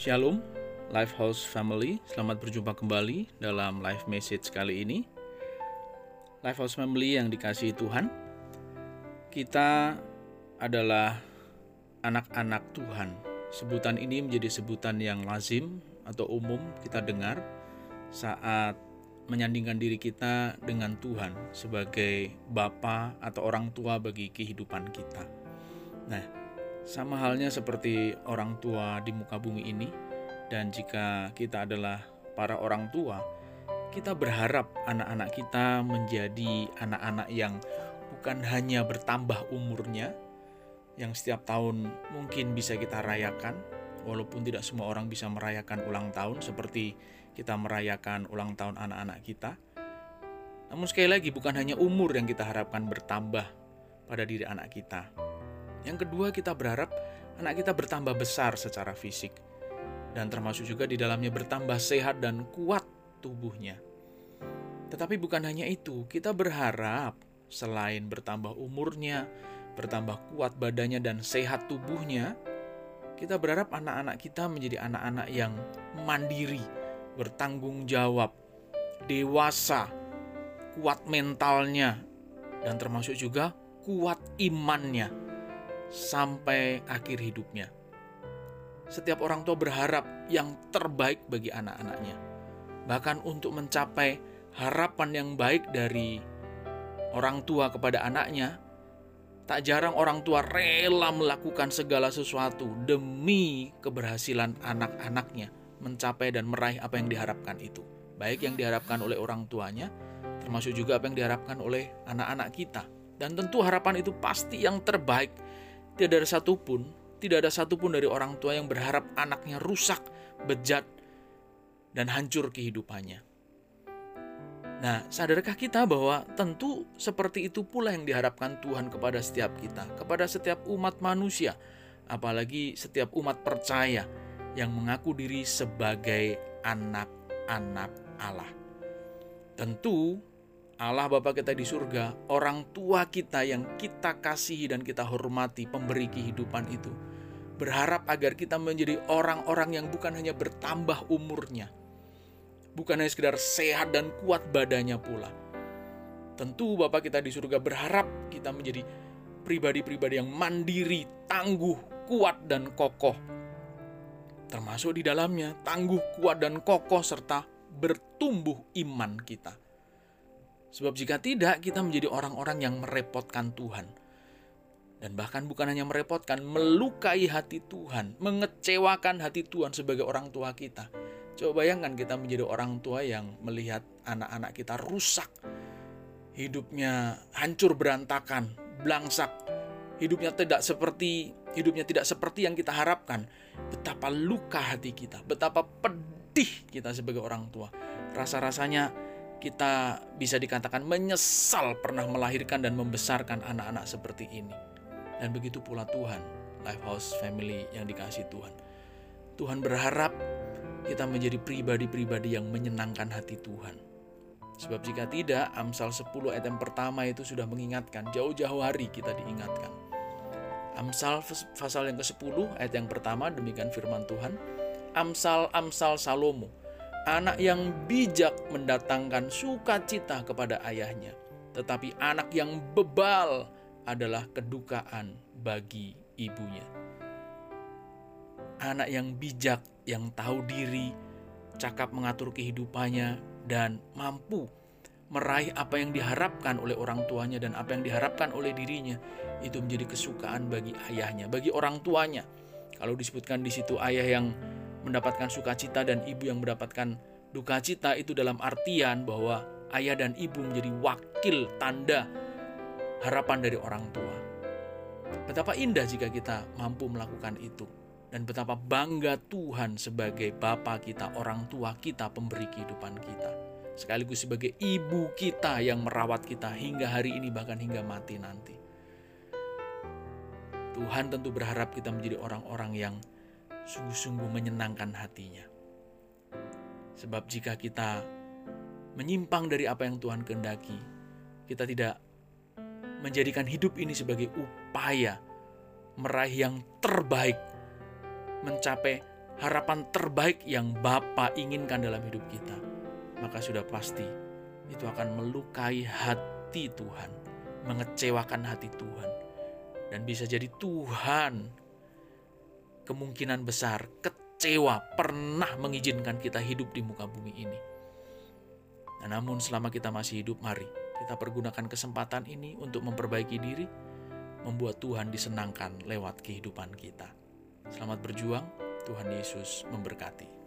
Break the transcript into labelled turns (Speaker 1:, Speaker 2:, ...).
Speaker 1: Shalom, Lifehouse Family. Selamat berjumpa kembali dalam live message kali ini. Lifehouse Family yang dikasihi Tuhan, kita adalah anak-anak Tuhan. Sebutan ini menjadi sebutan yang lazim atau umum kita dengar saat menyandingkan diri kita dengan Tuhan sebagai bapa atau orang tua bagi kehidupan kita. Nah, sama halnya seperti orang tua di muka bumi ini, dan jika kita adalah para orang tua, kita berharap anak-anak kita menjadi anak-anak yang bukan hanya bertambah umurnya, yang setiap tahun mungkin bisa kita rayakan, walaupun tidak semua orang bisa merayakan ulang tahun seperti kita merayakan ulang tahun anak-anak kita. Namun sekali lagi bukan hanya umur yang kita harapkan bertambah pada diri anak kita. Yang kedua kita berharap anak kita bertambah besar secara fisik dan termasuk juga di dalamnya bertambah sehat dan kuat tubuhnya. Tetapi bukan hanya itu, kita berharap selain bertambah umurnya, bertambah kuat badannya dan sehat tubuhnya, kita berharap anak-anak kita menjadi anak-anak yang mandiri, bertanggung jawab, dewasa, kuat mentalnya, dan termasuk juga kuat imannya sampai akhir hidupnya. Setiap orang tua berharap yang terbaik bagi anak-anaknya, bahkan untuk mencapai harapan yang baik dari orang tua kepada anaknya. Tak jarang orang tua rela melakukan segala sesuatu demi keberhasilan anak-anaknya mencapai dan meraih apa yang diharapkan itu, baik yang diharapkan oleh orang tuanya, termasuk juga apa yang diharapkan oleh anak-anak kita. Dan tentu harapan itu pasti yang terbaik tidak ada satupun, tidak ada satupun dari orang tua yang berharap anaknya rusak, bejat, dan hancur kehidupannya. Nah, sadarkah kita bahwa tentu seperti itu pula yang diharapkan Tuhan kepada setiap kita, kepada setiap umat manusia, apalagi setiap umat percaya yang mengaku diri sebagai anak-anak Allah. Tentu Allah Bapa kita di surga, orang tua kita yang kita kasihi dan kita hormati, pemberi kehidupan itu, berharap agar kita menjadi orang-orang yang bukan hanya bertambah umurnya, bukan hanya sekedar sehat dan kuat badannya pula. Tentu Bapa kita di surga berharap kita menjadi pribadi-pribadi yang mandiri, tangguh, kuat, dan kokoh. Termasuk di dalamnya tangguh, kuat, dan kokoh serta bertumbuh iman kita Sebab jika tidak, kita menjadi orang-orang yang merepotkan Tuhan. Dan bahkan bukan hanya merepotkan, melukai hati Tuhan, mengecewakan hati Tuhan sebagai orang tua kita. Coba bayangkan kita menjadi orang tua yang melihat anak-anak kita rusak, hidupnya hancur berantakan, blangsak, hidupnya tidak seperti hidupnya tidak seperti yang kita harapkan. Betapa luka hati kita, betapa pedih kita sebagai orang tua. Rasa-rasanya kita bisa dikatakan menyesal pernah melahirkan dan membesarkan anak-anak seperti ini. Dan begitu pula Tuhan, Lifehouse Family yang dikasih Tuhan. Tuhan berharap kita menjadi pribadi-pribadi yang menyenangkan hati Tuhan. Sebab jika tidak, Amsal 10 ayat yang pertama itu sudah mengingatkan, jauh-jauh hari kita diingatkan. Amsal pasal yang ke-10 ayat yang pertama demikian firman Tuhan. Amsal Amsal Salomo Anak yang bijak mendatangkan sukacita kepada ayahnya, tetapi anak yang bebal adalah kedukaan bagi ibunya. Anak yang bijak, yang tahu diri, cakap mengatur kehidupannya, dan mampu meraih apa yang diharapkan oleh orang tuanya dan apa yang diharapkan oleh dirinya, itu menjadi kesukaan bagi ayahnya, bagi orang tuanya. Kalau disebutkan di situ ayah yang mendapatkan sukacita dan ibu yang mendapatkan duka cita itu dalam artian bahwa ayah dan ibu menjadi wakil tanda harapan dari orang tua. Betapa indah jika kita mampu melakukan itu. Dan betapa bangga Tuhan sebagai Bapa kita, orang tua kita, pemberi kehidupan kita. Sekaligus sebagai ibu kita yang merawat kita hingga hari ini bahkan hingga mati nanti. Tuhan tentu berharap kita menjadi orang-orang yang sungguh-sungguh menyenangkan hatinya. Sebab jika kita menyimpang dari apa yang Tuhan kehendaki, kita tidak menjadikan hidup ini sebagai upaya meraih yang terbaik, mencapai harapan terbaik yang Bapa inginkan dalam hidup kita, maka sudah pasti itu akan melukai hati Tuhan, mengecewakan hati Tuhan. Dan bisa jadi Tuhan kemungkinan besar kecewa pernah mengizinkan kita hidup di muka bumi ini. Nah, namun selama kita masih hidup, mari kita pergunakan kesempatan ini untuk memperbaiki diri, membuat Tuhan disenangkan lewat kehidupan kita. Selamat berjuang, Tuhan Yesus memberkati.